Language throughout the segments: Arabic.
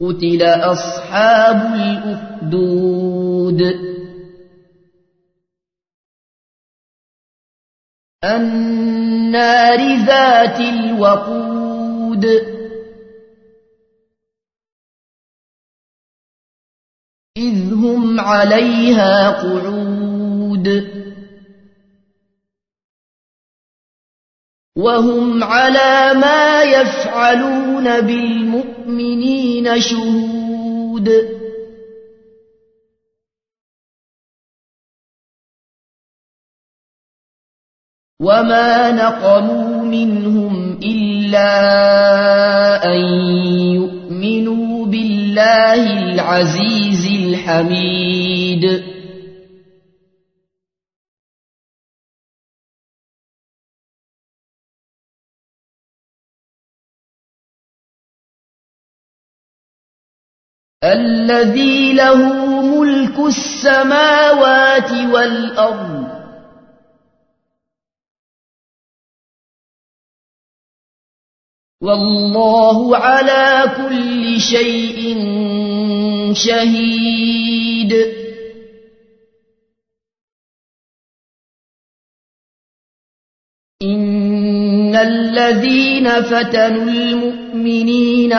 قتل أصحاب الأخدود. النار ذات الوقود. إذ هم عليها قعود. وهم على ما يفعلون بالمؤمنين شهود. وما نقموا منهم إلا أن يؤمنوا بالله العزيز الحميد. الذي له ملك السماوات والأرض. والله على كل شيء شهيد. إن الذين فتنوا المؤمنين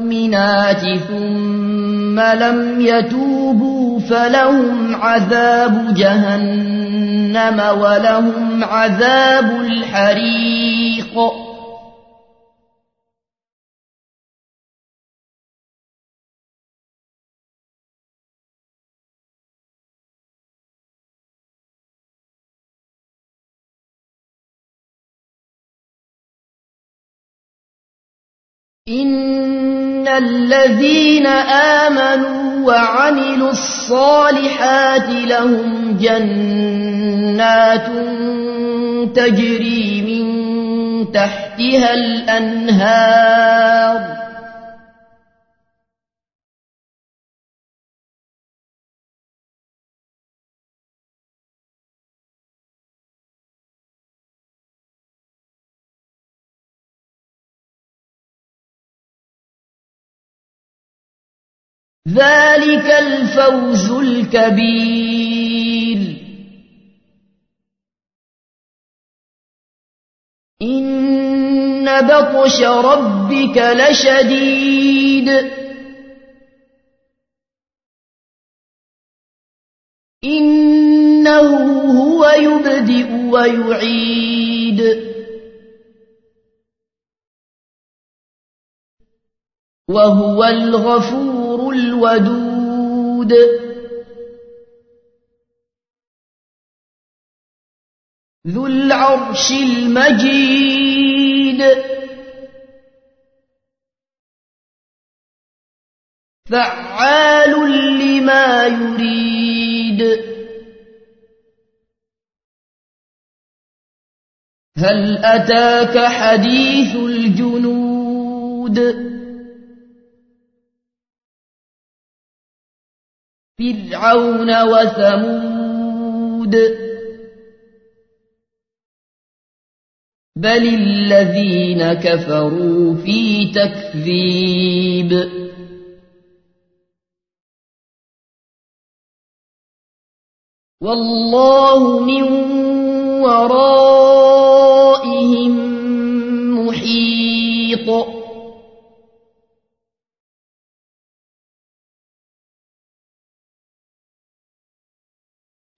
والمؤمنات ثم لم يتوبوا فلهم عذاب جهنم ولهم عذاب الحريق. إن الذين آمنوا وعملوا الصالحات لهم جنات تجري من تحتها الأنهار ذلك الفوز الكبير. إن بطش ربك لشديد. إنه هو يبدئ ويعيد. وهو الغفور الودود. ذو العرش المجيد. فعال لما يريد. هل أتاك حديث الجنود؟ فرعون وثمود. بل الذين كفروا في تكذيب. والله من ورائهم محيط.